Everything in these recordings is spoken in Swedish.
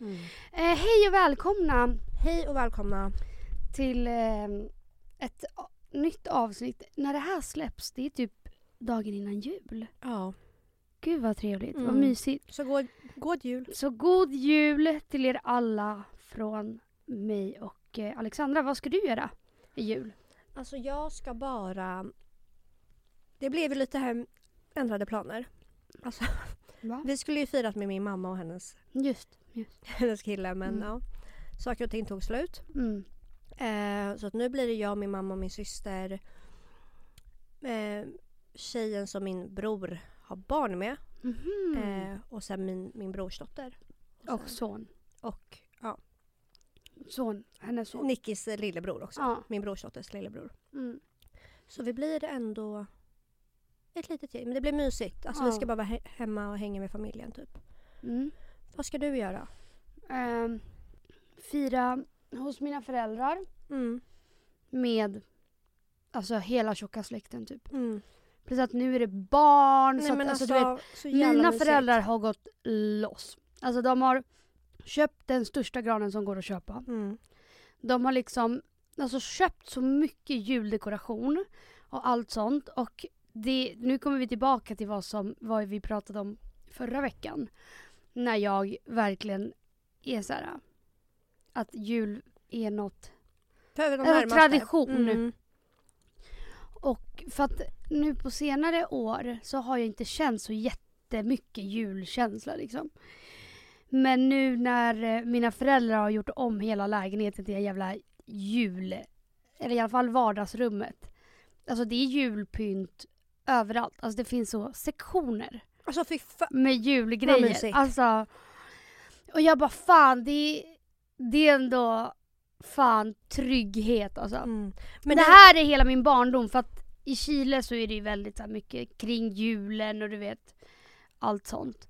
Eh, hej och välkomna Hej och välkomna. till eh, ett nytt avsnitt. När det här släpps, det är typ dagen innan jul. Ja. Gud vad trevligt, vad Mm. mysigt. Så god, god jul. Så god jul till er alla från mig och eh, Alexandra. Vad ska du göra i jul? Alltså jag ska bara... Det blev ju lite här ändrade planer. Alltså, vi skulle ju firat med min mamma och hennes, just. hennes kille men Mm. ja. Saker och ting tog slut. Mm. Eh, så att nu blir det jag, min mamma och min syster. Eh, tjejen som min bror har barn med. Mhm. Eh, och sen min, min brorsdotter. och son. Och ja, Son, hennes son. Nickis lillebror också. Ja. Min brorsdotters lillebror. Mm. Så vi blir ändå ett litet gäng. Men det blir mysigt. Alltså vi Ja. ska bara vara he- hemma och hänga med familjen typ. Mm. Vad ska du göra? Ehm, fira hos mina föräldrar Mm. med alltså hela tjocka släkten typ. Mm. Plus att nu är det barn. Nej så att, alltså, alltså, vet, så mina mysigt. föräldrar har gått loss. Alltså de har köpt den största granen som går att köpa. Mm. De har liksom alltså, köpt så mycket juldekoration och allt sånt. Och det, nu kommer vi tillbaka till vad, som, vad vi pratade om förra veckan. När jag verkligen är så här att jul är något Alltså, närmaste. tradition. Mm. Och för att nu på senare år så har jag inte känt så jättemycket julkänsla liksom. Men nu när eh, mina föräldrar har gjort om hela lägenheten till en jävla jul, eller i alla fall vardagsrummet. Alltså det är julpynt överallt. Alltså det finns så sektioner Alltså fy fan. med julgrejer. Alltså, och jag bara fan det, det är ändå fan trygghet alltså. Mm. Men det här är hela min barndom för att i Chile så är det ju väldigt så mycket kring julen och du vet allt sånt.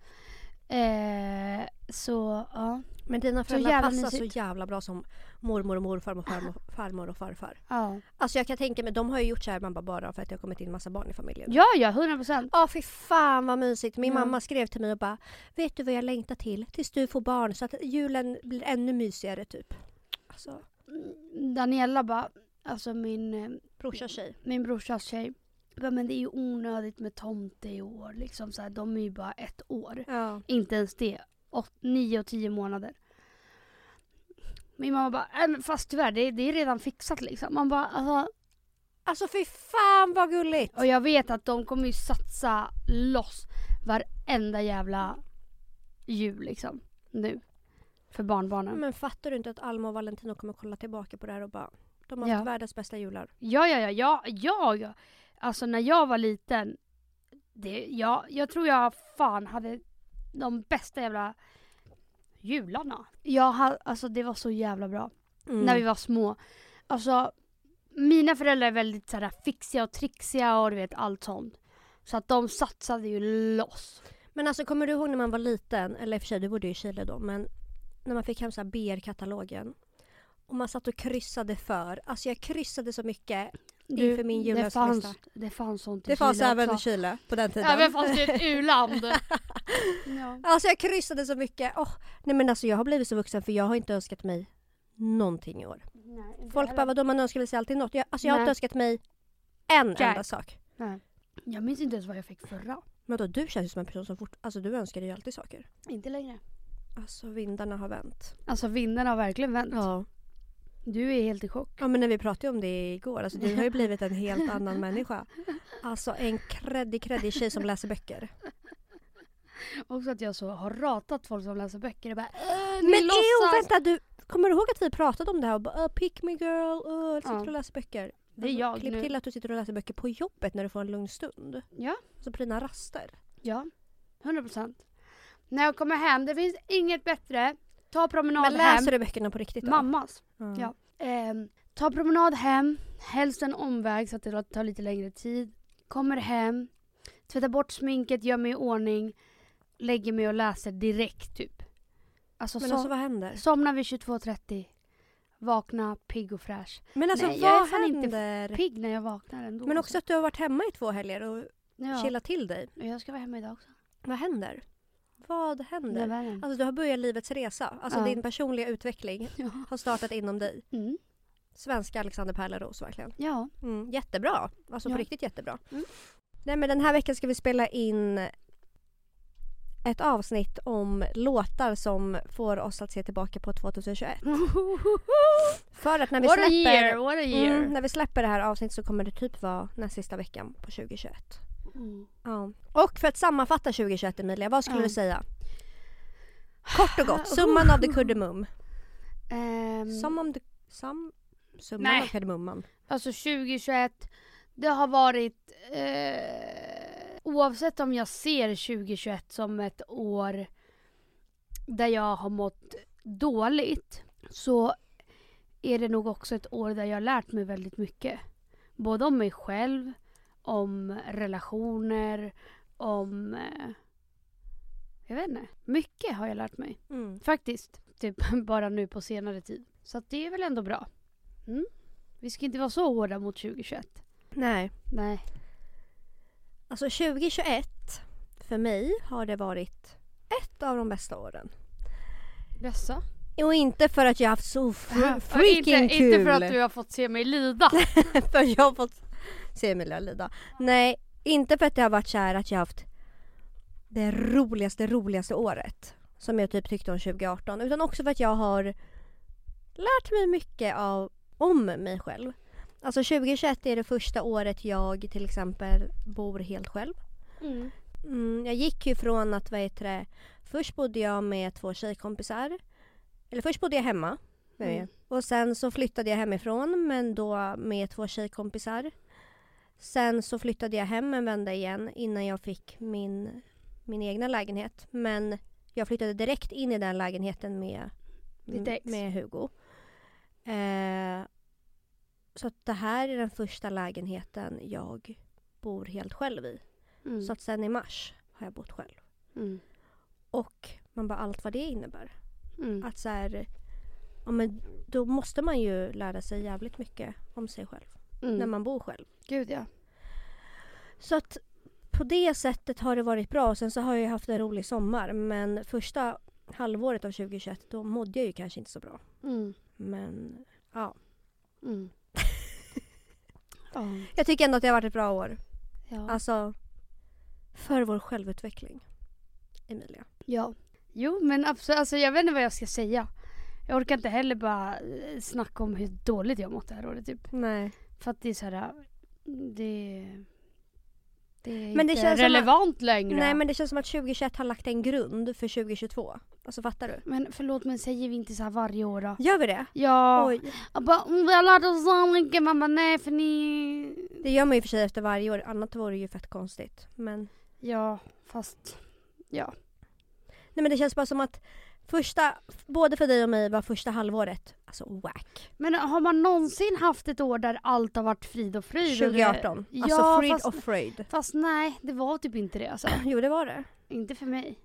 Eh, så ja. Men dina föräldrar passar mysigt. så jävla bra som mormor och morfar och farmor, farmor och farfar. Ja, Alltså jag kan tänka mig, de har ju gjort så här man bara, för att det har kommit in massa barn i familjen. ja, ja 100 procent. Ja fy fan vad mysigt. Min Ja. mamma skrev till mig och bara Vet du vad jag längtar till? Tills du får barn så att julen blir ännu mysigare typ. Alltså Daniela bara, alltså min, eh, brorsas tjej. min brorsas tjej. bara, Men det är ju onödigt med tomte i år. Liksom så här, de är ju bara ett år. Ja. Inte ens det. Nio och tio månader. Min mamma bara, äh, men fast tyvärr det, det är redan fixat liksom. Man bara, alltså, Alltså fy fan vad gulligt! Och jag vet att de kommer ju satsa loss varenda jävla jul liksom. Nu. För barnbarnen. Men fattar du inte att Alma och Valentino kommer kolla tillbaka på det här och bara De har Ja. haft världens bästa jular. Ja, ja, ja, ja, ja, ja. Alltså när jag var liten. Det, ja, jag tror jag fan hade de bästa jävla jularna. Hade, alltså det var så jävla bra. Mm. När vi var små. Alltså mina föräldrar är väldigt så här, fixiga och trixiga och du vet allt sånt. Så att de satsade ju loss. Men alltså kommer du ihåg när man var liten, eller i och för sig du bodde ju i Chile då, men när man fick hem så BR-katalogen och man satt och kryssade för. Alltså jag kryssade så mycket. Inför min det jullöfslista. fanns, det fanns sånt i Det fanns Chile även i. Chile på den tiden. Även fast det är ett u-land. ja. Alltså jag kryssade så mycket. Åh, nej men alltså jag har blivit så vuxen för jag har inte önskat mig någonting i år. Nej, Folk bara vadå man önskar väl sig alltid något. Jag, alltså jag har Nej. inte önskat mig en Jack. enda sak. Nej. Jag minns inte ens vad jag fick förra. Men då du känns ju som en person som fort, alltså du önskar dig ju alltid saker. Inte längre. Alltså vindarna har vänt. Alltså vinnarna har verkligen vänt. Ja. Du är helt i chock. Ja men när vi pratade om det igår, alltså du har ju blivit en helt annan människa. Alltså en kreddig kreddig tjej som läser böcker. Också att jag så har ratat folk som läser böcker och bara äh, Men ni ew, låtsas. vänta du! Kommer du ihåg att vi pratade om det här och bara uh, pick me girl, uh, sitter Ja. och läser böcker. Det är jag Klipp nu. till att du sitter och läser böcker på jobbet när du får en lugn stund. Ja, Alltså på dina raster. ja. 100 procent. När jag kommer hem, det finns inget bättre. Ta promenad Men hem. läser du böckerna på riktigt då? Mammas. Ja. Ja. Ehm, ta promenad hem, helst en omväg så att det tar lite längre tid. Kommer hem, tvättar bort sminket, gör mig i ordning, lägger mig och läser direkt typ. Alltså, Men så, alltså vad händer? somnar vid 22.30, vakna pigg och fräsch. Men alltså Nej, jag är vad fan inte händer? Pigg när jag vaknar ändå. Men också att du har varit hemma i två helger och ja. chillat till dig. Jag ska vara hemma idag också. Vad händer? Vad händer? Alltså du har börjat livets resa. Alltså Ja. din personliga utveckling Ja. har startat inom dig. Mm. Svenska Alexander Pärleros verkligen. ja. Mm, jättebra. Alltså på Ja. riktigt jättebra. Mm. Nej men den här veckan ska vi spela in ett avsnitt om låtar som får oss att se tillbaka på 2021. För att när vi what släpper year, a year. Mm, när vi släpper det här avsnittet så kommer det typ vara näst sista veckan på 2021. Mm. Ja. Och för att sammanfatta 2021 Emilia, vad skulle Ja. du säga? Kort och gott, summan av det kardemum. Ehm, Som om det... Som, summan Nej. av kardemumman. Alltså 2021, det har varit eh, oavsett om jag ser 2021 som ett år där jag har mått dåligt så är det nog också ett år där jag har lärt mig väldigt mycket. Både om mig själv, om relationer, om... Eh, jag vet inte. Mycket har jag lärt mig. Mm. Faktiskt. Typ bara nu på senare tid. Så det är väl ändå bra. Mm. Vi ska inte vara så hårda mot 2021. Nej. Nej. Alltså 2021 för mig har det varit ett av de bästa åren. Jaså? Och inte för att jag har haft så fr- freaking inte, kul. inte för att du har fått se mig lida. för jag har fått se Emilia lida. Nej, inte för att det har varit så här att jag har haft det roligaste, roligaste året. Som jag typ tyckte om 2018. Utan också för att jag har lärt mig mycket av, om mig själv. Alltså 2021 är det första året jag till exempel bor helt själv. Mm. Mm, jag gick ju från att, vad heter det, först bodde jag med två tjejkompisar. Eller först bodde jag hemma. med Mm. Och sen så flyttade jag hemifrån men då med två tjejkompisar. Sen så flyttade jag hem en vända igen innan jag fick min, min egna lägenhet. Men jag flyttade direkt in i den lägenheten med, med Hugo. Eh, så att det här är den första lägenheten jag bor helt själv i. Mm. Så att sen i mars har jag bott själv. Mm. Och man bara allt vad det innebär. Mm. Att så här, ja men då måste man ju lära sig jävligt mycket om sig själv. Mm. När man bor själv. Gud ja. Så att på det sättet har det varit bra. Sen så har jag haft en rolig sommar. Men första halvåret av 2021 då mådde jag ju kanske inte så bra. Mm. Men ja. Mm. Ja. Jag tycker ändå att det har varit ett bra år. Ja. Alltså för vår självutveckling. Emilia. ja. Jo men absolut, alltså jag vet inte vad jag ska säga. Jag orkar inte heller bara eh, snacka om hur dåligt jag mått det här året typ. Nej. För att det är så här, det, det är Men det inte känns relevant längre. Nej men det känns som att 2021 har lagt en grund för 2022. Alltså fattar du? Men förlåt men säger vi inte så här varje år då? Gör vi det? Ja. Oj. Jag bara, vi har lärt oss så mycket. Man bara, nej för ni... Det gör man ju för sig efter varje år. Annat vore ju fett konstigt. Men Ja, fast... Ja. Nej men det känns bara som att första, både för dig och mig var första halvåret, alltså whack. Men har man någonsin haft ett år där allt har varit frid och fröjd? eller? 2018. Ja, alltså fast, och fröjd. fast nej, det var typ inte det alltså. Jo det var det. inte för mig.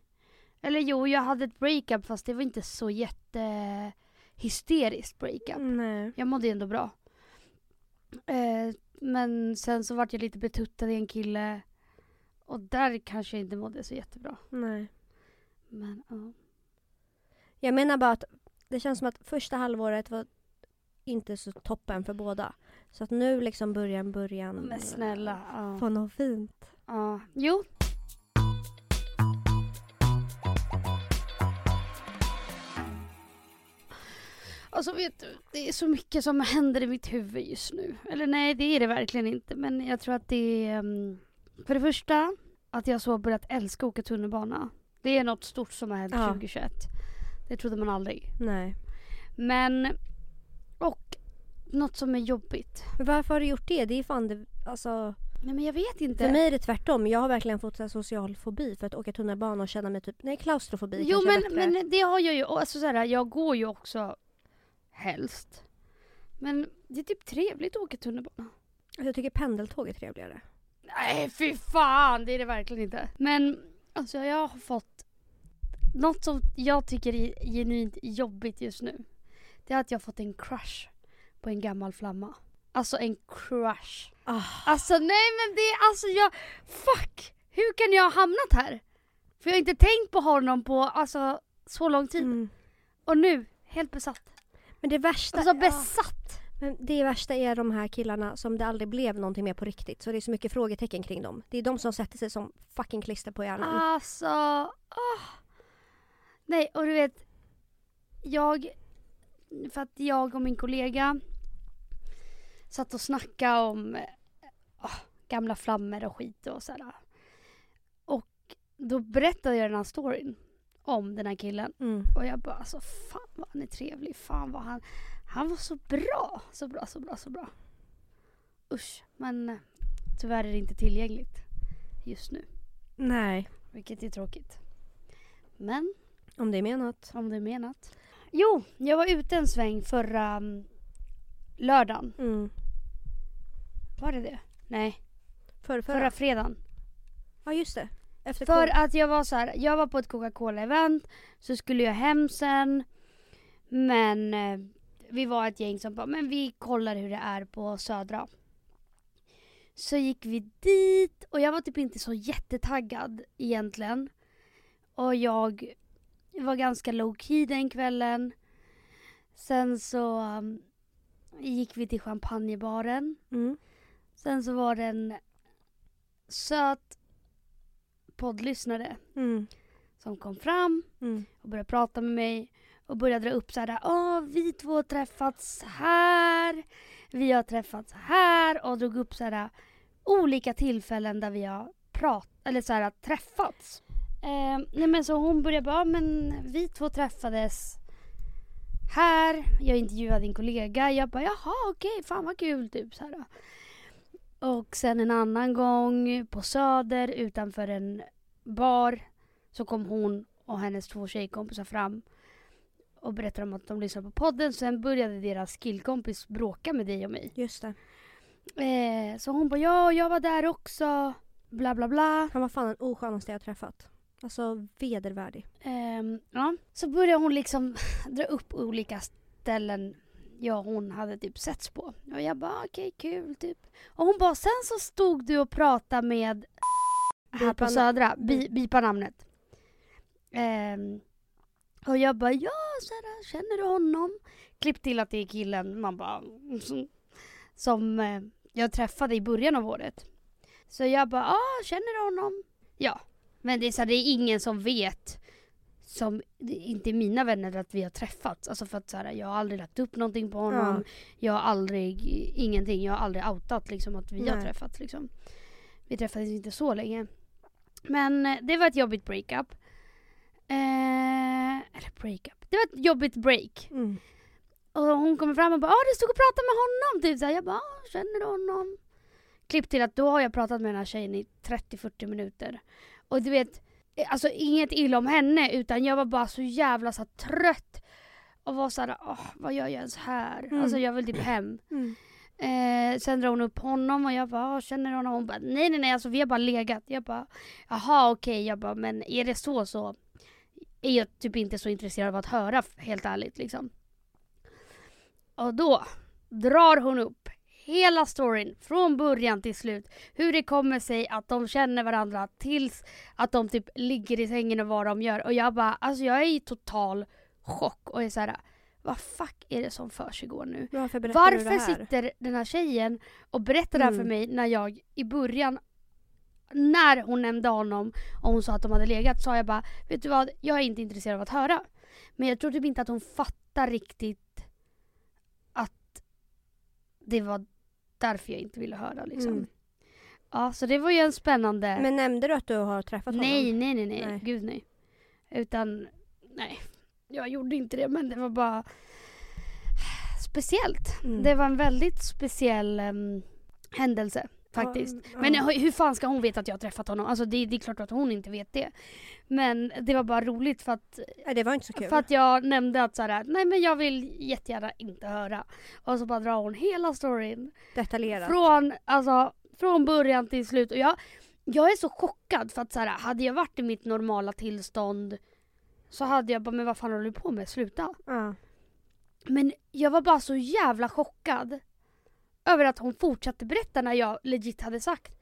Eller jo, jag hade ett breakup fast det var inte så jätte hysteriskt breakup. Nej. Jag mådde ändå bra. Eh, men sen så vart jag lite betuttad i en kille. Och där kanske jag inte mådde så jättebra. Nej. Men ja. Jag menar bara att det känns som att första halvåret var inte så toppen för båda. Så att nu liksom börjar en början Men snälla. Ja. få något fint. ja. Jo. Alltså vet du, det är så mycket som händer i mitt huvud just nu. Eller nej, det är det verkligen inte. Men jag tror att det är... mm, För det första, att jag så börjat älska att åka tunnelbana. Det är något stort som har hänt Ja. 2021. Det trodde man aldrig. Nej. Men... Och något som är jobbigt. Men varför har du gjort det? Det är fan det, alltså. Nej men jag vet inte. För mig är det tvärtom. Jag har verkligen fått så social fobi för att åka tunnelbana och känna mig typ, nej klaustrofobi Jo men, men det har jag ju, alltså så här, jag går ju också helst. Men det är typ trevligt att åka tunnelbana. Alltså, jag tycker pendeltåg är trevligare. Nej fy fan, det är det verkligen inte. Men alltså jag har fått något som jag tycker är genuint jobbigt just nu. Det är att jag har fått en crush på en gammal flamma. Alltså en crush. Ah. Alltså nej men det är alltså jag, fuck! Hur kan jag ha hamnat här? För jag har inte tänkt på honom på alltså, så lång tid. Mm. Och nu, helt besatt. Men det värsta, Alltså ja, besatt! men det värsta är de här killarna som det aldrig blev någonting mer på riktigt. Så det är så mycket frågetecken kring dem. Det är de som sätter sig som fucking klister på hjärnan. Alltså, åh. Nej, och du vet, jag, för att jag och min kollega satt och snackade om åh, gamla flammor och skit och sådär. Och då berättade jag den här storyn om den här killen. Mm. Och jag bara alltså fan vad han är trevlig, fan vad han, han var så bra, så bra, så bra, så bra. Usch, men eh, tyvärr är det inte tillgängligt just nu. Nej, Vilket är tråkigt. Men om det är menat. om det är menat. Jo, jag var ute en sväng förra um, lördagen. Mm. Var det det? Nej, För, förra. förra fredagen. Ja just det. Efter För att jag var så här, jag var på ett Coca-Cola-event, så skulle jag hem sen. Men eh, vi var ett gäng som bara, men vi kollar hur det är på Södra. Så gick vi dit och jag var typ inte så jättetaggad egentligen. Och jag var ganska low key den kvällen. Sen så um, gick vi till champagnebaren. Mm. Sen så var det en söt poddlyssnare Mm. som kom fram Mm. och började prata med mig och började dra upp så här, åh vi två har träffats här, vi har träffats här och drog upp så här olika tillfällen där vi har pratat, eller så här träffats. Eh, nej men så hon började bara, men vi två träffades här, jag intervjuade din kollega, jag bara jaha okej, fan vad kul typ så här. Och sen en annan gång på Söder utanför en bar så kom hon och hennes två tjejkompisar fram och berättade om att de lyssnade på podden. Sen började deras killkompis bråka med dig och mig. Just det. Eh, så hon bara ja, jag var där också. Bla bla bla. Han var fan den oskönaste jag träffat. Alltså vedervärdig. Ehm, ja. Så började hon liksom dra upp olika ställen jag och hon hade typ setts på. Och jag bara okej kul typ. Och hon bara sen så stod du och pratade med här på Bipa Södra, bi, bipa namnet. Ehm, och jag bara ja sådär, känner du honom? Klipp till att det är killen man bara som, som eh, jag träffade i början av året. Så jag bara ja känner du honom? Ja. Men det är, så här, det är ingen som vet som inte mina vänner att vi har träffats. Alltså för att så här, jag har aldrig lagt upp någonting på honom. Ja. Jag har aldrig, ingenting. Jag har aldrig outat liksom att vi har Nej. träffats liksom. Vi träffades inte så länge. Men eh, det var ett jobbigt breakup. Eh, eller breakup. Det var ett jobbigt break. Mm. Och hon kommer fram och bara ah, du stod och pratade med honom. Typ så här. Jag bara ah, känner du honom? Klipp till att då har jag pratat med den här tjejen i 30-40 minuter. Och du vet, alltså inget illa om henne utan jag var bara så jävla så trött. Och var såhär, åh vad gör jag ens här? Mm. Alltså jag vill typ hem. Mm. Eh, sen drar hon upp honom och jag bara, "Ah, känner du honom? Hon bara, nej nej nej alltså vi har bara legat. Jag bara, jaha okej. Jag bara, men är det så så är jag typ inte så intresserad av att höra helt ärligt liksom. Och då drar hon upp hela storyn från början till slut. Hur det kommer sig att de känner varandra tills att de typ ligger i sängen och vad de gör. Och jag bara, alltså jag är i total chock och är såhär, vad fuck är det som försiggår nu? Varför Varför här? sitter den här tjejen och berättar det här för Mm. mig när jag i början när hon nämnde honom och hon sa att de hade legat sa jag bara Vet du vad, jag är inte intresserad av att höra. Men jag tror typ inte att hon fattar riktigt att det var därför jag inte ville höra liksom. Mm. Ja, så det var ju en spännande... Men nämnde du att du har träffat nej, honom? nej, nej, nej, Nej. Gud nej. Utan, nej. Jag gjorde inte det men det var bara speciellt. Mm. Det var en väldigt speciell em, händelse faktiskt. Ja, Men ja. hur fan ska hon veta att jag har träffat honom? Alltså det, det är klart att hon inte vet det. Men det var bara roligt för att, Nej, det var inte så kul. för att jag nämnde att såhär, nej men jag vill jättegärna inte höra. Och så bara drar hon hela storyn. Detaljerat. Från, alltså, från början till slut. Och jag, jag är så chockad för att så här, hade jag varit i mitt normala tillstånd så hade jag bara, men vad fan håller du på med? Sluta. Ja. Men jag var bara så jävla chockad över att hon fortsatte berätta när jag legit hade sagt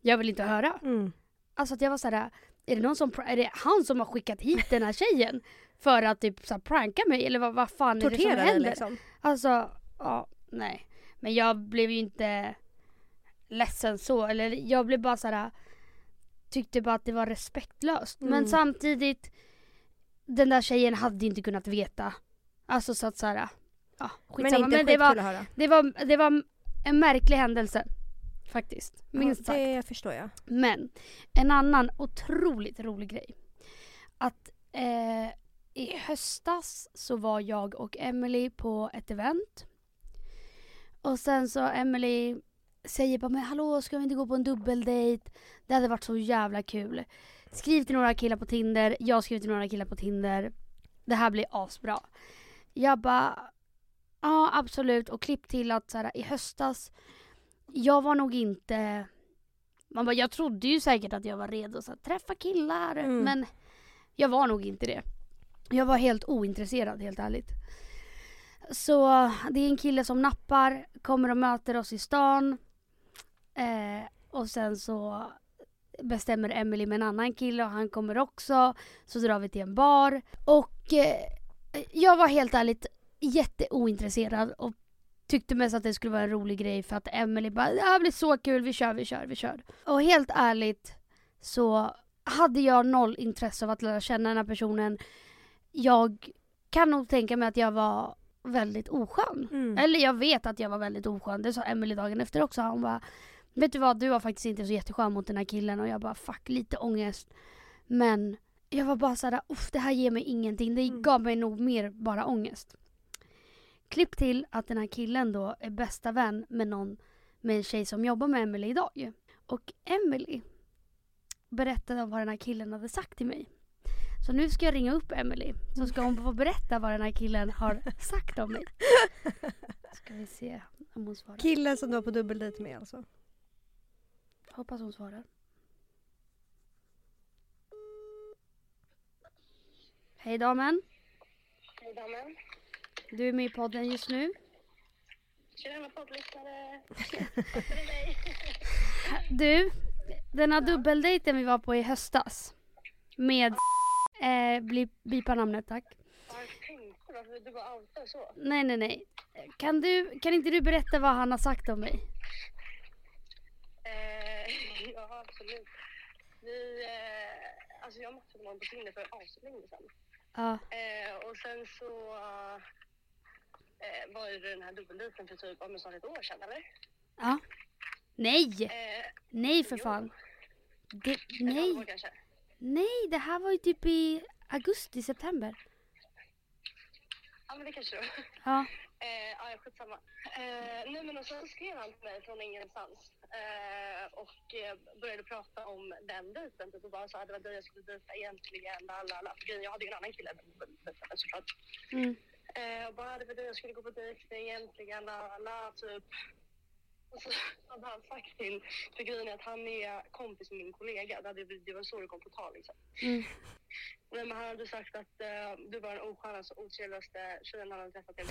jag vill inte höra. Mm. Alltså att jag var såhär, är det någon som, är det han som har skickat hit den här tjejen? För att typ så här, pranka mig eller vad, vad fan är det som Tortera händer? liksom. Alltså, ja, nej. Men jag blev ju inte ledsen så. Eller jag blev bara så här. Tyckte bara att det var respektlöst. Men Mm. samtidigt. Den där tjejen hade inte kunnat veta. Alltså så att så här. Ja, Men skitsamma. inte Men, det, var, det, var, det var en märklig händelse. Faktiskt. Minst sagt. Det förstår jag. Men en annan otroligt rolig grej. Att eh, i höstas så var jag och Emily på ett event. Och sen så Emily säger bara men hallå ska vi inte gå på en dubbeldejt? Det hade varit så jävla kul. Skriv till några killar på Tinder, jag skriver till några killar på Tinder. Det här blir asbra. Jag bara ja absolut och klipp till att så här, i höstas jag var nog inte man bara, jag trodde ju säkert att jag var redo att träffa killar Mm. men jag var nog inte det. Jag var helt ointresserad helt ärligt. Så det är en kille som nappar, kommer och möter oss i stan. Eh, och sen så bestämmer Emily med en annan kille och han kommer också. Så drar vi till en bar. Och eh, jag var helt ärligt jätteointresserad och tyckte mest att det skulle vara en rolig grej för att Emily bara det här blir så kul, vi kör, vi kör, vi kör. Och helt ärligt så hade jag noll intresse av att lära känna den här personen. Jag kan nog tänka mig att jag var väldigt oskön. Mm. Eller jag vet att jag var väldigt oskön. Det sa Emily dagen efter också. Hon bara Vet du vad, du var faktiskt inte så jätteskön mot den här killen och jag bara fuck lite ångest. Men jag var bara såhär, uff det här ger mig ingenting. Det Mm. gav mig nog mer bara ångest. Klipp till att den här killen då är bästa vän med någon, med en tjej som jobbar med Emily idag. Och Emily berättade om vad den här killen hade sagt till mig. Så nu ska jag ringa upp Emily så ska hon få berätta vad den här killen har sagt om mig. Ska vi se om hon svarar. Killen som du var på dubbeldejt med alltså. Hoppas hon svarar. Hej damen. Hej damen. Du är med i podden just nu. Tjena poddlyssnare. Du, den här dubbeldejten vi var på i höstas. Med eh, bli, bipa namnet tack. Du bara outar så. Nej nej nej. Kan, du, kan inte du berätta vad han har sagt om mig? Eh, ja, absolut. Vi, eh, alltså jag matchade honom på Tinder för aslänge sedan. Ja. Eh, och sen så eh, var ju den här dubbeldejten för typ om snart ett år sedan eller? Ja. Nej! Eh, Nej för Jo. fan. Det, nej, nej det här var ju typ i augusti, september. Ja men det kanske det var. Ja. Eh, ja, skitsamma. Eh, nej men och sen skrev han till mig från ingenstans eh, och eh, började prata om den dejten typ och bara sa att det var dig jag skulle dejta egentligen, la la la. För grejen, jag hade ju en annan kille såklart. Mm. Eh, och bara det var dig jag skulle gå på dejt egentligen, la la typ. Och så hade han sagt till, för grejen är att han är kompis med min kollega, det, hade, det var så det kom på tal liksom. Mm. Nej, men han hade sagt att eh, du var den oskönaste och otrevligaste tjejen han hade träffat i.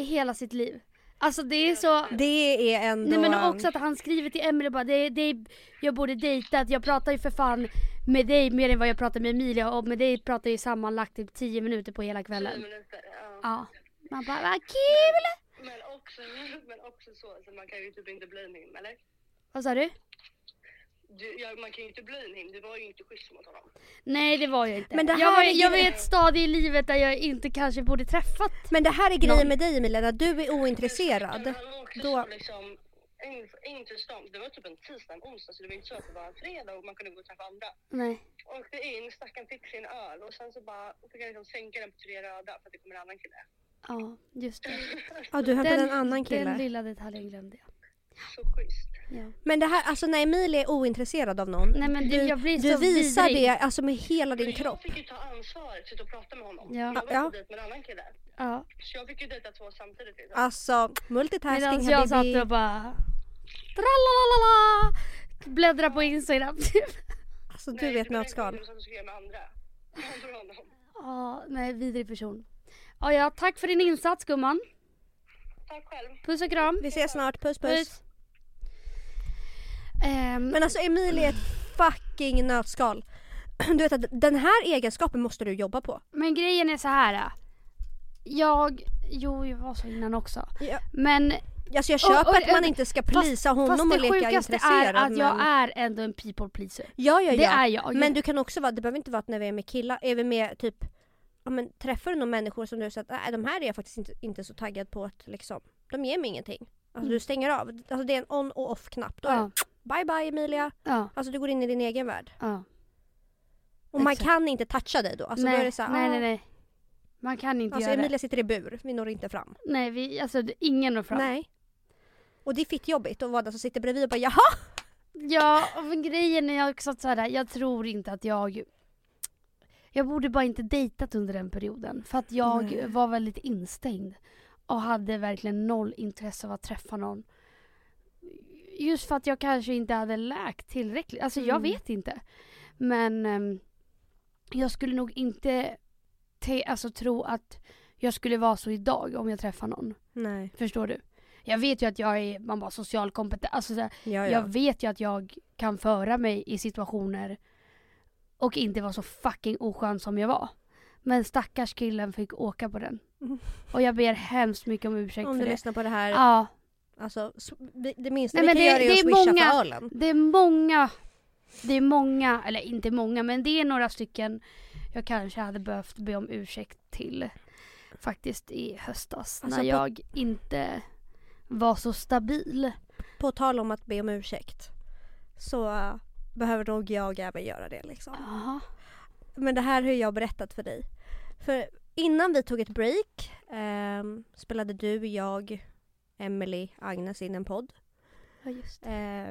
I hela sitt liv. Alltså det är så... Det är ändå... Nej men också att han skriver till Emelie bara det, det, jag borde dejta, jag pratar ju för fan med dig mer än vad jag pratar med Emilia och med dig pratar jag ju sammanlagt typ 10 minuter på hela kvällen. minuter. Ja. Man bara vad kul! Men också, men också så, så man kan ju typ inte blame him, eller? Vad sa du? Du, ja, man kan ju inte blame him, du var ju inte schysst mot honom. Nej det var jag inte. Men det jag, var, här är jag var i ett stadie i livet där jag inte kanske borde träffat. Men det här är grejen Någon. med dig Emilia, när du är ointresserad. Men han också Då- så liksom, in, in till stan, det var typ en tisdag, en onsdag, så det var inte så att det var en fredag och man kunde gå och träffa andra. Nej. Åkte in, stackaren fick sin öl och sen så bara fick jag liksom sänka den på tre röda för att det kom en annan kille. Ja just det. Ja, du hämtade en annan Den kille. lilla detaljen glömde jag. Så schysst. Ja. Men det här, alltså när Emilia är ointresserad av någon. Nej, men du, jag blir du så visar vidrig. det alltså med hela din Men kropp. Jag fick ju ta ansvaret för att prata med honom. Ja. Jag var Ja. dejt med en annan kille. Ja. Så jag fick ju dejta två samtidigt. Liksom. Alltså multitasking Medan jag satt habibi. och bara Tralalala, bläddra på Instagram typ. Alltså du Nej, den nötskal. Ja, nej vidrig person. Ja, ja, tack för din insats gumman. Tack själv. Puss och kram. Vi ses snart, puss puss. Puss. Ehm, Men alltså Emilia är ett fucking nötskal. du vet att den här egenskapen måste du jobba på. Men grejen är så här. Jag, jo jag var så innan också. Ja. Men Alltså jag köper och- att man och- inte ska fast- plisa honom fast och det leka sjukaste intresserad. är att jag men... är ändå en people pleaser. Ja, ja, Det ja. är jag. Men du kan också vara, det behöver inte vara att när vi är med killar, är vi med typ Ja men träffar du några människor som du säger att nej, de här är jag faktiskt inte, inte så taggad på att liksom, de ger mig ingenting. Alltså Mm. du stänger av, alltså det är en on och off knapp. Då är ja, det, bye bye Emilia, ja, alltså du går in i din egen värld. ja. Och man Exakt. kan inte toucha dig då. Alltså nej, då är det så här, nej, ah, nej, nej. Man kan inte Alltså göra Emilia sitter i bur, vi når inte fram. det. Nej, vi, alltså det- ingen når fram. Nej. Och det är fitt jobbigt att vara den som sitter bredvid och bara jaha! Ja, men grejen är också att så här, jag tror inte att jag... Jag borde bara inte dejtat under den perioden. För att jag Nej. var väldigt instängd. Och hade verkligen noll intresse av att träffa någon. Just för att jag kanske inte hade läkt tillräckligt. Alltså jag Mm. vet inte. Men ehm, jag skulle nog inte te- alltså, tro att jag skulle vara så idag om jag träffar någon. Nej. Förstår du? Jag vet ju att jag är man bara social kompetent. Alltså, så här, Ja, ja. jag vet ju att jag kan föra mig i situationer och inte vara så fucking oskön som jag var. Men stackars killen fick åka på den. Mm. Och jag ber hemskt mycket om ursäkt Om för du det. lyssnar på det här, Ja, alltså det minsta Nej, vi kan det- göra är det att är swisha många- för ölen. det är många, det är många, eller inte många, men det är några stycken jag kanske hade behövt be om ursäkt till faktiskt i höstas. Alltså, när på- jag inte var så stabil. På tal om att be om ursäkt så uh, behöver nog jag även göra det liksom. Men det här har jag berättat för dig. För innan vi tog ett break ehm, spelade du, jag, Emily, Agnes in en podd. Ja, just Eh,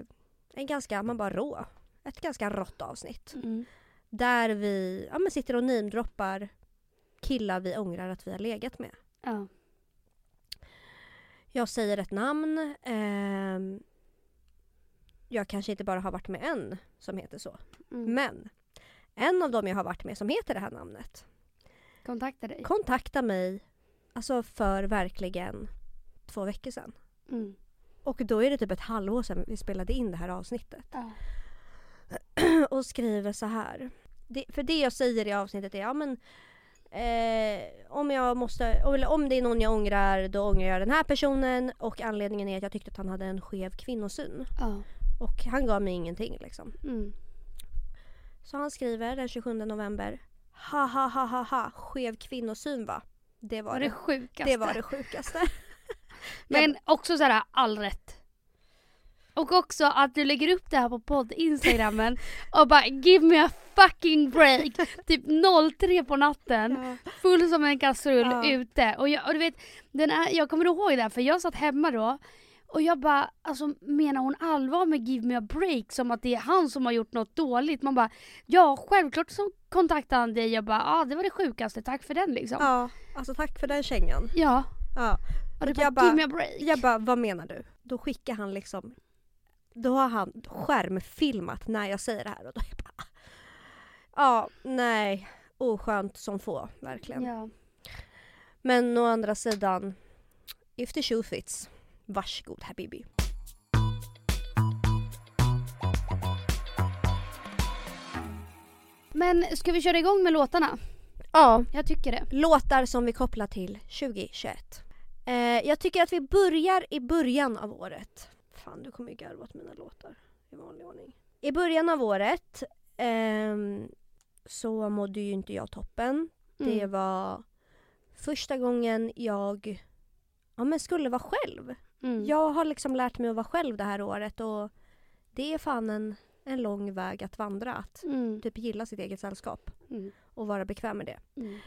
en ganska, man bara rå. Ett ganska rått avsnitt. Mm. Där vi ja, men sitter och namedroppar killar vi ångrar att vi har legat med. Ja. Jag säger ett namn. ehm, jag kanske inte bara har varit med en som heter så. Mm. Men en av dem jag har varit med som heter det här namnet Kontakta dig. kontakta mig alltså för verkligen två veckor sedan. Mm. Och då är det typ ett halvår sedan vi spelade in det här avsnittet. Ja. och skriver så här. Det, för det jag säger i avsnittet är ja men eh, om jag måste, eller om det är någon jag ångrar då ångrar jag den här personen och anledningen är att jag tyckte att han hade en skev kvinnosyn. Ja. Och han gav mig ingenting liksom. Mm. Så han skriver den 27 november. Ha ha ha ha ha, skev kvinnosyn va? Det var, Var det, det sjukaste. det var det sjukaste. Men också så här all rätt. Och också att du lägger upp det här på podd instagrammen och bara give me a fucking break. typ 03 på natten, full som en kastrull Ja. ute. Och, jag, och du vet, den är, jag kommer ihåg det här för jag satt hemma då och jag bara, alltså menar hon allvar med give me a break som att det är han som har gjort något dåligt? Man bara, ja självklart så kontaktade han dig. Jag bara, ja ah, det var det sjukaste, tack för den liksom. Ja, alltså tack för den kängan. Ja. Ja. Och Och bara, jag bara- give me a break. Jag bara, vad menar du? Då skickar han liksom då har han skärmfilmat när jag säger det här och då är jag bara Ja, nej. Oskönt som få, verkligen. ja. Men å andra sidan, if the shoe fits, varsågod habibi. Men ska vi köra igång med låtarna? Ja, Jag tycker det. låtar som vi kopplar till 2021. Eh, jag tycker att vi börjar i början av året. Fan, du kommer ju garva åt mina låtar i vanlig ordning. I början av året ehm, så mådde ju inte jag toppen. Det Mm. var första gången jag ja, men skulle vara själv. Mm. Jag har liksom lärt mig att vara själv det här året och det är fan en, en lång väg att vandra. Att Mm. typ gilla sitt eget sällskap Mm. och vara bekväm med det. Mm.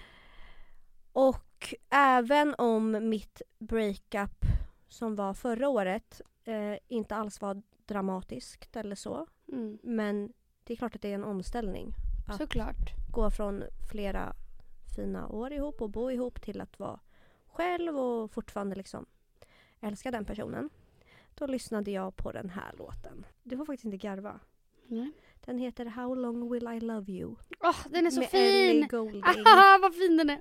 Och även om mitt breakup som var förra året eh, inte alls var dramatiskt eller så. Mm. Men det är klart att det är en omställning. Att Såklart. gå från flera fina år ihop och bo ihop till att vara själv och fortfarande liksom älska den personen. Då lyssnade jag på den här låten. Du får faktiskt inte garva. Nej. Den heter How long will I love you? Åh, den är så med Ellie fin! Goulding. Aha, vad fin den är!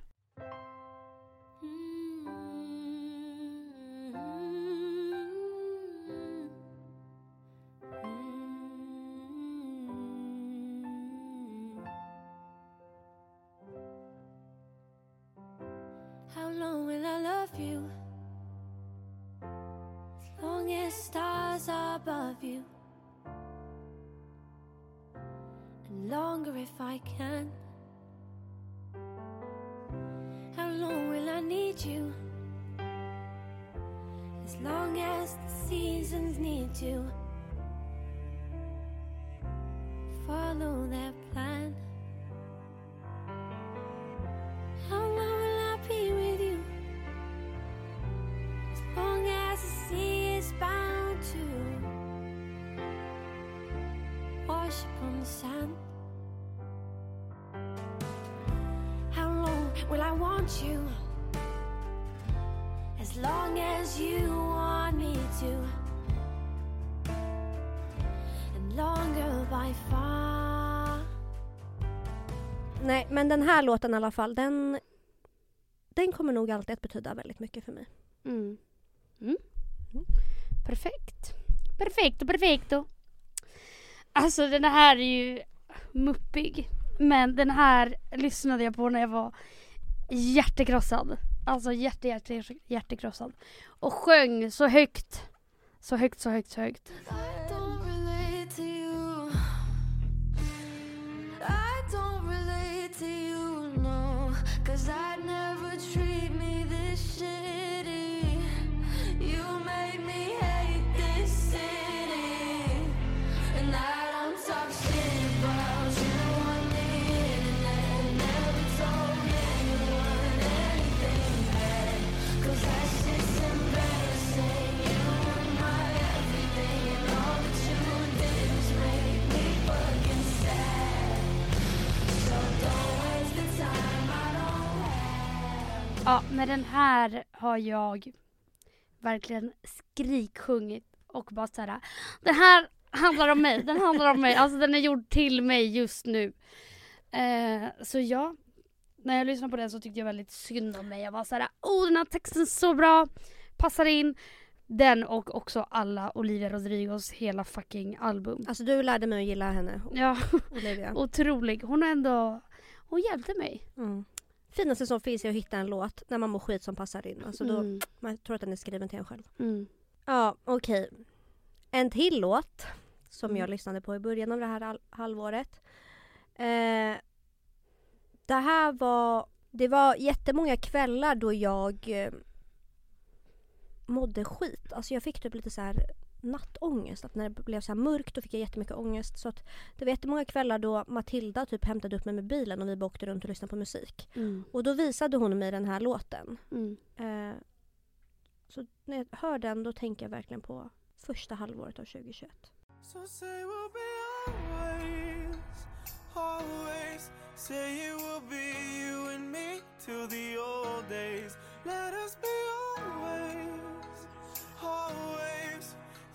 Den här låten i alla fall, den, den kommer nog alltid att betyda väldigt mycket för mig. Mm. Mm. Perfekt. Perfekto, perfekto. Alltså den här är ju muppig. Men den här lyssnade jag på när jag var hjärtekrossad. Alltså hjärte, hjärte, hjärtekrossad. Och sjöng så högt. Så högt, så högt, så högt. Ja, men den här har jag verkligen skriksjungit och bara såhär. Den här handlar om mig, den handlar om mig. Alltså den är gjord till mig just nu. Eh, så ja, när jag lyssnade på den så tyckte jag väldigt synd om mig. Jag var såhär, oh den här texten är så bra, passar in. Den och också alla Olivia Rodrigos hela fucking album. Alltså du lärde mig att gilla henne, Ja, Olivia. otrolig. Hon har ändå, hon hjälpte mig. Mm. Finaste som finns är att hitta en låt när man mår skit som passar in. Alltså då, Mm. Man tror att den är skriven till en själv. Mm. Ja, okej. En till låt som Mm. jag lyssnade på i början av det här hal- halvåret. Eh, det här var... Det var jättemånga kvällar då jag eh, mådde skit. Alltså jag fick typ lite så här nattångest. Att när det blev så här mörkt då fick jag jättemycket ångest. Så att det var jättemånga kvällar då Matilda typ hämtade upp mig med bilen och vi bara åkte runt och lyssnade på musik. Mm. Och då visade hon mig den här låten. Mm. Eh, så när jag hör den då tänker jag verkligen på första halvåret av 2021. So say we'll be always, always. Say it will be you and me till the old days. Let us be always, always.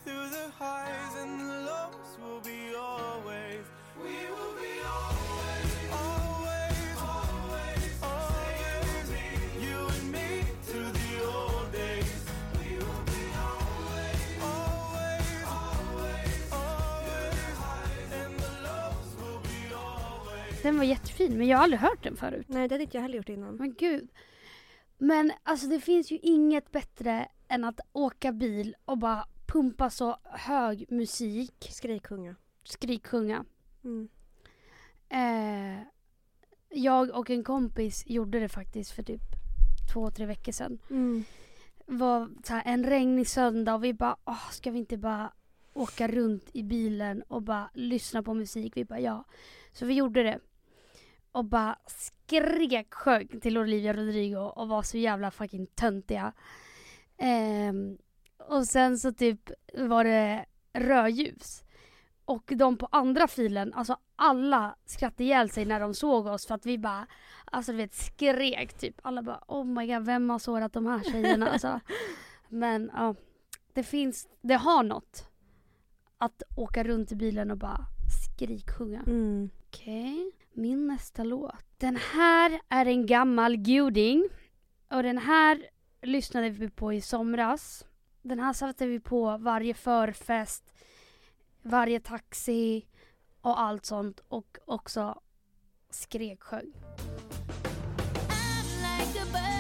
Through the highs and the lows, we'll be always. We will be always, always, always, always. You and me till the old days. We will be always, always, always, always. And the lows will be always. Den var jättefin men jag har aldrig hört den förut. Nej det hade inte jag heller gjort innan. Men gud. Men alltså det finns ju inget bättre än att åka bil och bara pumpa så hög musik, Skriksjunga. skriksjunga. Mm. Eh, jag och en kompis gjorde det faktiskt för typ två, tre veckor sedan. Mm. var här, en regnig söndag och vi bara, Åh, ska vi inte bara åka runt i bilen och bara lyssna på musik? Vi bara ja. Så vi gjorde det. Och bara skrek sjöng till Olivia Rodrigo och var så jävla fucking töntiga. Ehm, och sen så typ var det rödljus. Och de på andra filen, alltså alla skrattade ihjäl sig när de såg oss för att vi bara, alltså du vet skrek typ. Alla bara oh my god vem har sårat de här tjejerna alltså. Men ja, det finns, det har något. Att åka runt i bilen och bara skriksjunga. Mm. Okej, min nästa låt. Den här är en gammal goding. Och den här lyssnade vi på i somras. Den här satte vi på varje förfest, varje taxi och allt sånt. Och också skreksjöng. I'm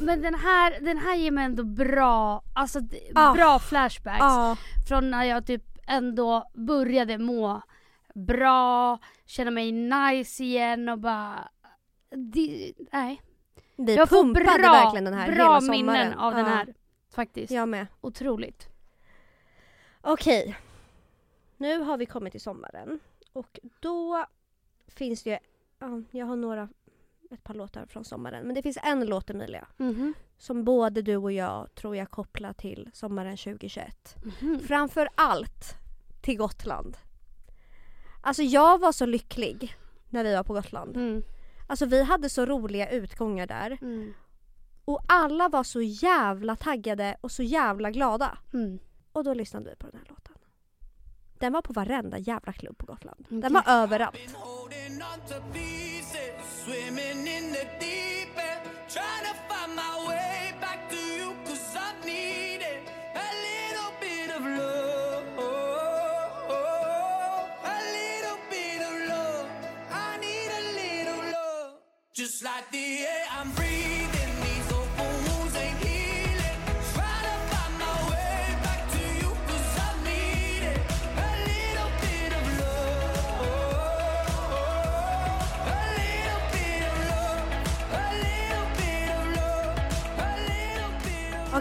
men den här, den här ger mig ändå bra, alltså Ah. bra flashbacks. Ja. Från när jag typ ändå började må bra, känna mig nice igen och bara... Det, nej. Vi jag får pumpade bra, verkligen den här bra hela sommaren. minnen av den Ja, här. Faktiskt. Jag med. Otroligt. Okej. Nu har vi kommit till sommaren. Och då finns det ju... Ja, jag har några... Ett par låtar från sommaren. Men det finns en låt Emilia. Mhm. Som både du och jag tror jag kopplar till sommaren 2021. Mhm. Framför allt till Gotland. Alltså jag var så lycklig när vi var på Gotland. Mm. Alltså vi hade så roliga utgångar där. Mm. Och alla var så jävla taggade och så jävla glada. Mm. Och då lyssnade vi på den här låten. Den var på varenda jävla klubb på Gotland. Den Okej. var överallt. Been holding on to pieces,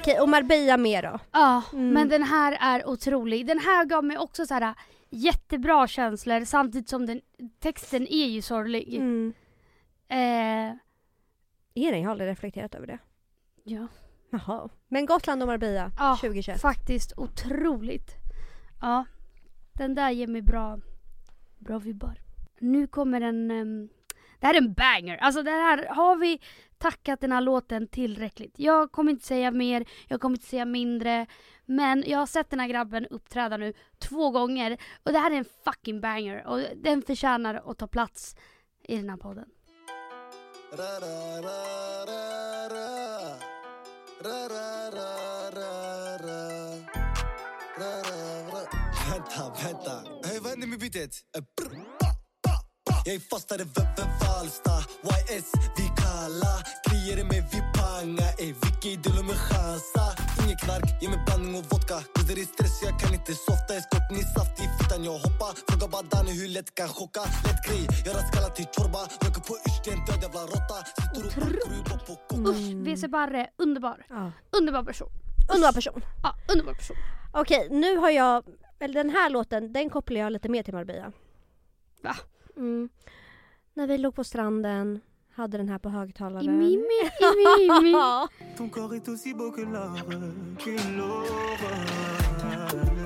Okej, och Marbella med då? Ja, Mm. men den här är otrolig. Den här gav mig också så här jättebra känslor samtidigt som den, texten är ju sorglig. Mm. Eh? Jag har aldrig reflekterat över det. ja. Jaha. Men Gotland och Marbella Ja, 2021. Faktiskt otroligt. Ja, den där ger mig bra, bra vibbar. Nu kommer en, ehm, det här är en banger. Alltså det här, har vi tackat den här låten tillräckligt? Jag kommer inte säga mer, jag kommer inte säga mindre. Men jag har sett den här grabben uppträda nu två gånger och det här är en fucking banger och den förtjänar att ta plats i den här podden. Vänta, vänta. Hej, vad händer med beatet? Eh, jag är fastare än Valsta YS, vi kalla Krigar med vi panga Ey, vilka idoler med chansa Inget knark, ge mig blandning och vodka Cause det är stress, jag kan inte softa Jag skott i saft i fittan, jag hoppar Fråga bara Danny hur lätt kan chocka Lätt grej, göra skalla till chorba Röker på yrsten, död jävla råtta Sitter och bakar på koka Usch, WC Barre, underbar. Ja. Underbar person. Underbar person. Ja, underbar person. Okej, nu har jag... Eller den här låten, den kopplar jag lite mer till Marbella. Va? Mm. När vi låg på stranden, hade den här på högtalaren. I mimi, i mimi. Ja. Ton corps est aussi beau que l'or, que l'aurore.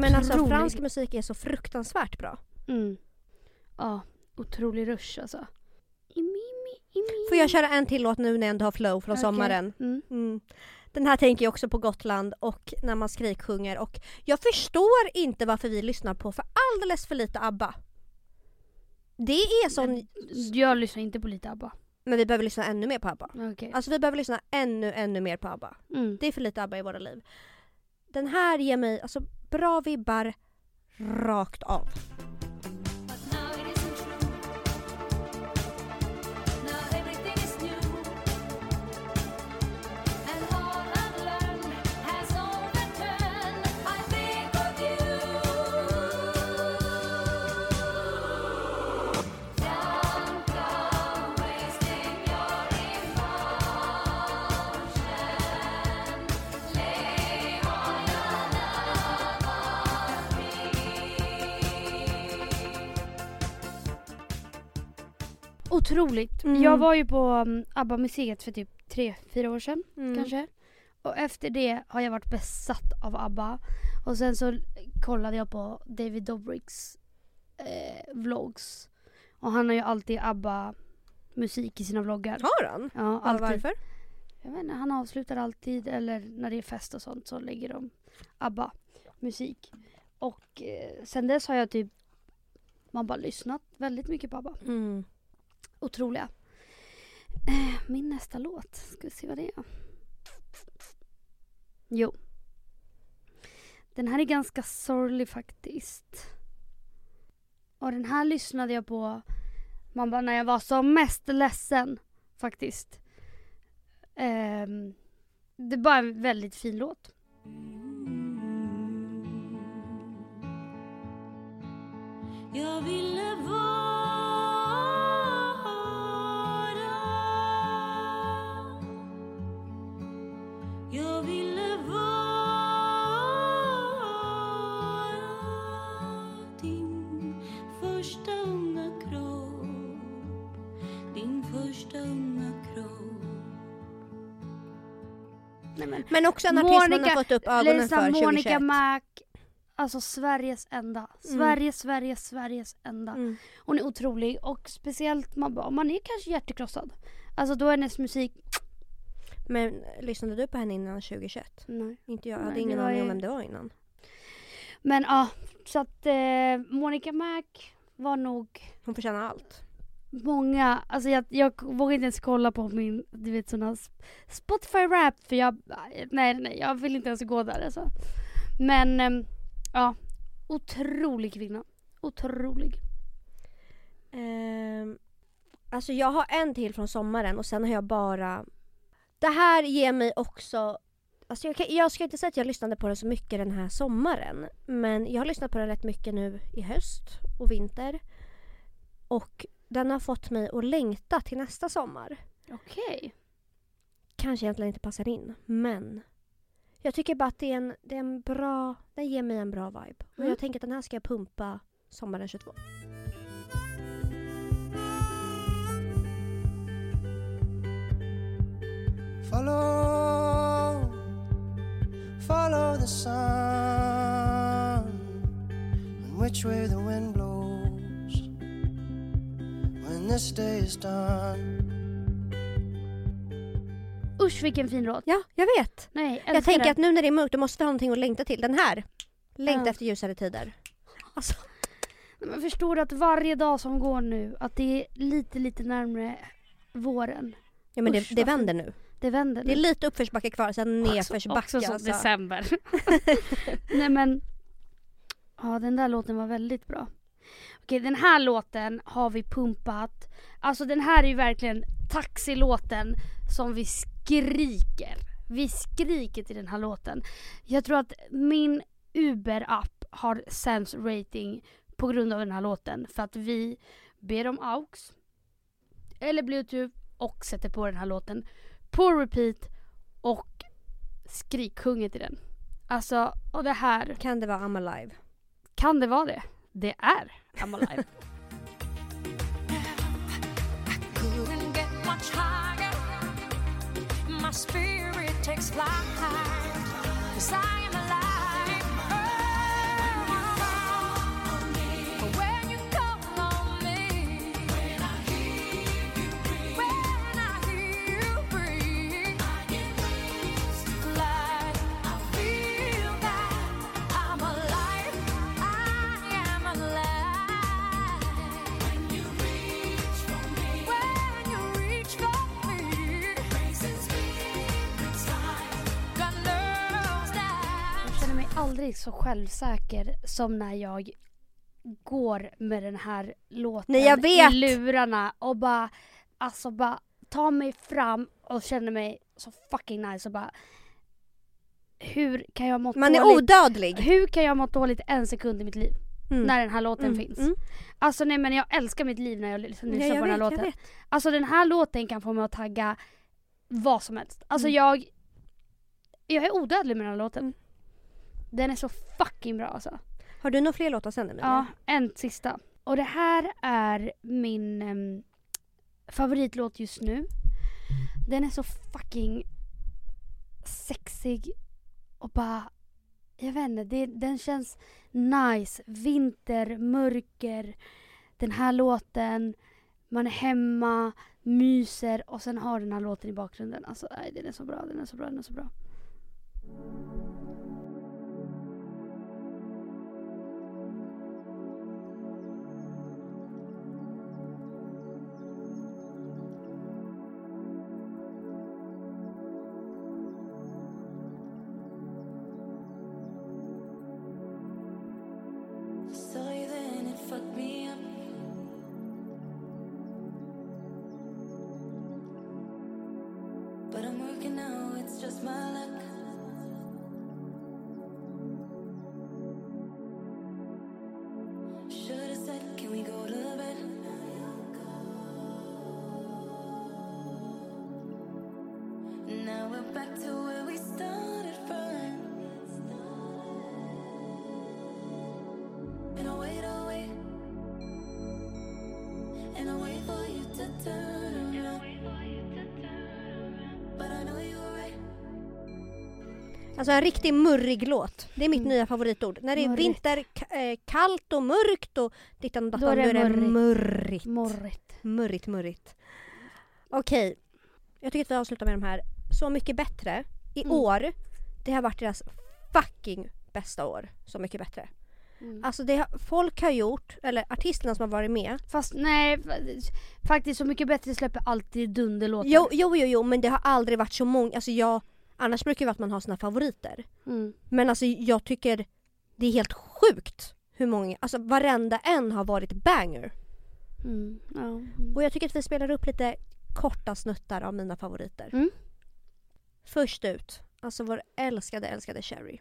Men alltså fransk musik är så fruktansvärt bra. Mm. Ja, otrolig rush alltså. Får jag köra en till låt nu när jag ändå har flow från Okej. sommaren? Mm. Mm. Den här tänker jag också på Gotland och när man skriksjunger och jag förstår inte varför vi lyssnar på för alldeles för lite ABBA. Det är sån... Jag lyssnar inte på lite ABBA. Men vi behöver lyssna ännu mer på ABBA. Okej. Alltså vi behöver lyssna ännu, ännu mer på ABBA. Mm. Det är för lite ABBA i våra liv. Den här ger mig alltså bra vibbar rakt av. Otroligt. Mm. Jag var ju på um, ABBA-museet för typ tre, fyra år sedan Mm. kanske. Och efter det har jag varit besatt av ABBA. Och sen så kollade jag på David Dobricks eh, vlogs. Och han har ju alltid ABBA-musik i sina vloggar. Har han? Ja, Ja, alltid. varför? Jag vet inte, han avslutar alltid, eller när det är fest och sånt så lägger de ABBA-musik. Och eh, sen dess har jag typ man bara lyssnat väldigt mycket på ABBA. Mm. Otroliga. Eh, min nästa låt, ska vi se vad det är. Jo. Den här är ganska sorglig faktiskt. Och den här lyssnade jag på man bara när jag var som mest ledsen faktiskt. Um, det är bara en väldigt fin låt. Jag ville vara första unga kropp Nej, men. Men också en artist man har fått upp ögonen Lisa för 2021. Monica Mac. Alltså Sveriges enda. Sverige, Sverige, Sveriges enda. Mm. Hon är otrolig och speciellt man, bara- om man är kanske hjärtekrossad. Alltså då är hennes musik, Men lyssnade du på henne innan 2021? nej. Inte jag, jag Nej, hade ingen det var aning om ju- vem det var innan. Men ja, så att eh, Monica Mac var nog Hon förtjänar allt många, alltså jag, jag vågar inte ens kolla på min, du vet sådana Spotify rap för jag, nej nej jag vill inte ens gå där alltså. Men ehm, ja, otrolig kvinna. Otrolig. Um, alltså jag har en till från sommaren och sen har jag bara... Det här ger mig också... Alltså jag, kan, jag ska inte säga att jag lyssnade på den så mycket den här sommaren. Men jag har lyssnat på den rätt mycket nu i höst och vinter. Och den har fått mig att längta till nästa sommar. Okej. Kanske egentligen inte passar in, men jag tycker bara att det är en, det är en bra, den ger mig en bra vibe. Och Mm. jag tänker att den här ska jag pumpa sommaren 22. Follow, follow the sun, which way the wind blows. This day is done, Usch vilken fin låt. Ja, jag vet. Nej, Jag tänker den. att nu när det är mörkt då måste vi ha någonting att längta till. Den här. Längta Ja. efter ljusare tider. Alltså, Men förstår du att varje dag som går nu, att det är lite, lite närmre våren. ja men det, Usch, det vad vänder nu. Det vänder Det är nu. lite uppförsbacke kvar, sen nedförsbacke. Också som alltså. december. Nej men, ja den där låten var väldigt bra. Okej den här låten har vi pumpat. Alltså den här är ju verkligen taxilåten som vi skriker. Vi skriker till den här låten. Jag tror att min Uber-app har sämst rating på grund av den här låten. För att vi ber om aux eller bluetooth och sätter på den här låten på repeat och skriksjunger till den. Alltså, och det här, Kan det vara I'm alive? kan det vara det? Det är I'm alive. My spirit takes flight. Aldrig så självsäker som när jag går med den här låten Nej, jag vet. i lurarna och bara, alltså bara tar mig fram och känner mig så fucking nice och bara hur kan jag må Man är dåligt? odödlig. Hur kan jag må dåligt en sekund i mitt liv? Mm. När den här låten Mm, finns. mm. Alltså nej men jag älskar mitt liv när jag Ja, lyssnar jag på den här vet, låten. Alltså den här låten kan få mig att tagga vad som helst. Alltså Mm. jag... Jag är odödlig med den här låten. Den är så fucking bra alltså. Har du några fler låtar sen Emilia? Ja, en sista. Och det här är min em, favoritlåt just nu. Den är så fucking sexig och bara... Jag vet inte, det, den känns nice. Vinter, mörker. Den här låten, man är hemma, myser och sen har den här låten i bakgrunden. Alltså nej, den är så bra, den är så bra, den är så bra. Alltså en riktig murrig låt. Det är mitt Mm. nya favoritord. När det är Murrigt. vinter, eh, kallt och mörkt och dittan och är då är det murrigt. murrigt. Murrigt, murrigt. Okej, jag tycker att vi avslutar med de här. Så mycket bättre. I Mm. år, det har varit deras fucking bästa år. Så mycket bättre. Mm. Alltså det folk har gjort, eller artisterna som har varit med. Fast nej, fa- faktiskt Så mycket bättre släpper alltid dunderlåtar. Jo, jo, jo, jo, men det har aldrig varit så många. Alltså jag, annars brukar det vara att man har sina favoriter. Mm. Men alltså jag tycker det är helt sjukt hur många, alltså varenda en har varit banger. Mm. Ja. Mm. Och jag tycker att vi spelar upp lite korta snuttar av mina favoriter. Mm. Först ut, alltså vår älskade, älskade Cherry.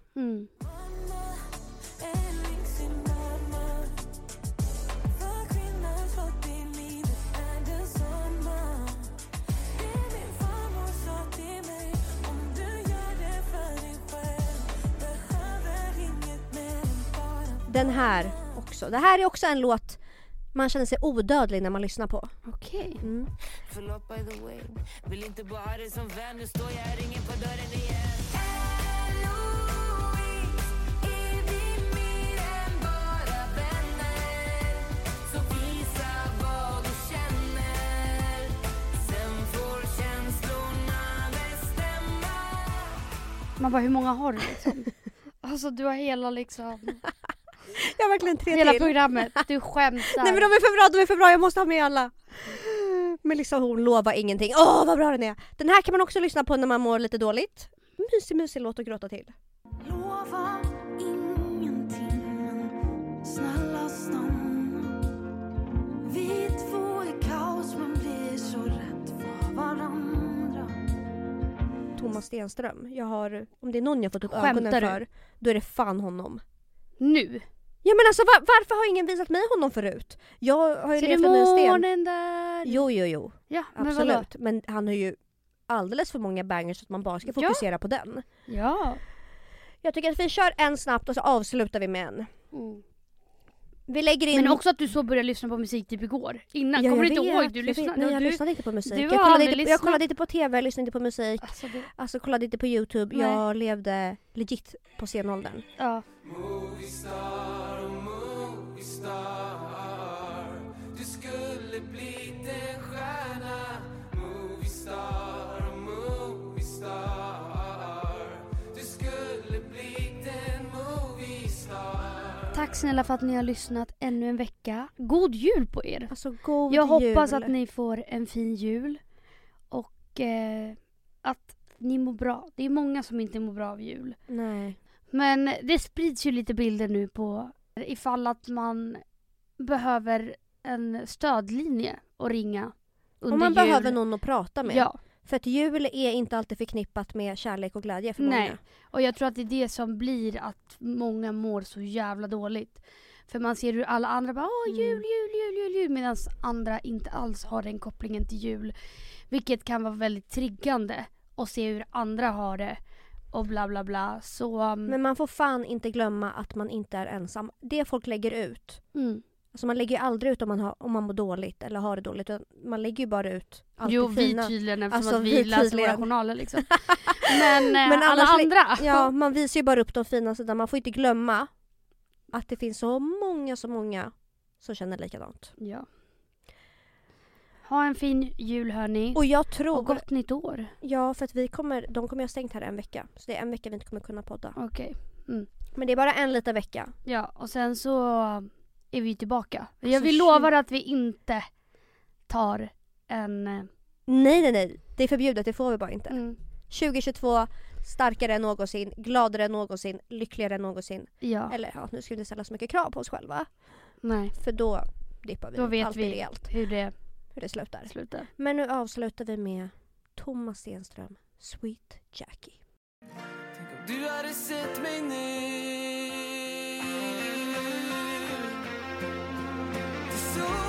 Den här också. Det här är också en låt man känner sig odödlig när man lyssnar på. Okej. Mm. Förlåt by the way Vill inte bara ha dig som vän Nu står jag här, ringer på dörren igen Så visa vad du känner Sen får känslorna bestämma Man bara hur många har du liksom? alltså du har hela liksom, Jag har verkligen tre hela till. programmet. Du skämtar. Nej men de är för bra, de är för bra, jag måste ha med alla. Men liksom hon lovar ingenting. Åh vad bra den är! Den här kan man också lyssna på när man mår lite dåligt. Mysig mysig låt att gråta till. Lova ingenting men snälla stanna Vi två i kaos men blir så rätt för varandra Thomas Stenström. Jag har, om det är någon jag fått upp Skämtar ögonen du? för, då är det fan honom. Nu. Ja men alltså var, varför har ingen visat mig honom förut? Jag har ju Ser levt under en sten. månen där? Jo jo jo, Ja, men vadå? absolut. Men han har ju alldeles för många bangers så att man bara ska Ja. fokusera på den. Ja. Jag tycker att vi kör en snabbt och så avslutar vi med en. Mm. Vi lägger in... Men också att du så började lyssna på musik typ igår. Innan. Ja, Kommer jag du inte ihåg? Du jag lyssnade. Nej, jag du, lyssnade inte på musik. du Jag kollade, inte, jag lyssnat. kollade inte på TV, jag lyssnade inte på musik. Alltså, det, Alltså kollade inte på Youtube. Nej. Jag levde legit på senåldern. ja. Moviestar och Tack snälla för att ni har lyssnat ännu en vecka. God jul på er! Alltså god Jag hoppas jul. att ni får en fin jul. Och eh, att ni mår bra. Det är många som inte mår bra av jul. Nej. Men det sprids ju lite bilder nu på ifall att man behöver en stödlinje att ringa under Om man jul. behöver någon att prata med. Ja, För att jul är inte alltid förknippat med kärlek och glädje för Nej. många. och jag tror att det är det som blir att många mår så jävla dåligt. För man ser hur alla andra bara åh jul, Mm. jul, jul, jul, jul medan andra inte alls har den kopplingen till jul. Vilket kan vara väldigt triggande att se hur andra har det och bla bla bla. Så um, Men man får fan inte glömma att man inte är ensam. Det folk lägger ut. mm. Alltså man lägger ju aldrig ut om man, har, om man mår dåligt eller har det dåligt. Man lägger ju bara ut allt Jo det vi fina. tydligen eftersom Alltså, att vi, vi läser tydligen. våra journaler liksom. Men, eh, Men alla andra. Ja, man visar ju bara upp de fina sidorna. Man får inte glömma att det finns så många, så många som känner likadant. ja. Ha en fin jul hörni. Och jag tror... Och gott nytt år. Ja, för att vi kommer, de kommer ha stängt här en vecka. Så det är en vecka vi inte kommer kunna podda. Okej. Men det är bara en liten vecka. Ja, och sen så är vi tillbaka. Jag Alltså, vi tjugo- lovar att vi inte tar en... Nej, nej, nej. Det är förbjudet, det får vi bara inte. Mm, 2022, starkare än någonsin, gladare än någonsin, lyckligare än någonsin. ja, Eller ja, nu ska vi inte ställa så mycket krav på oss själva. nej. För då dippar vi Då vet vi rejält hur det hur det slutar. slutar. Men nu avslutar vi med Thomas Stenström, Sweet Jackie. Tänk om du hade sett mig nu Till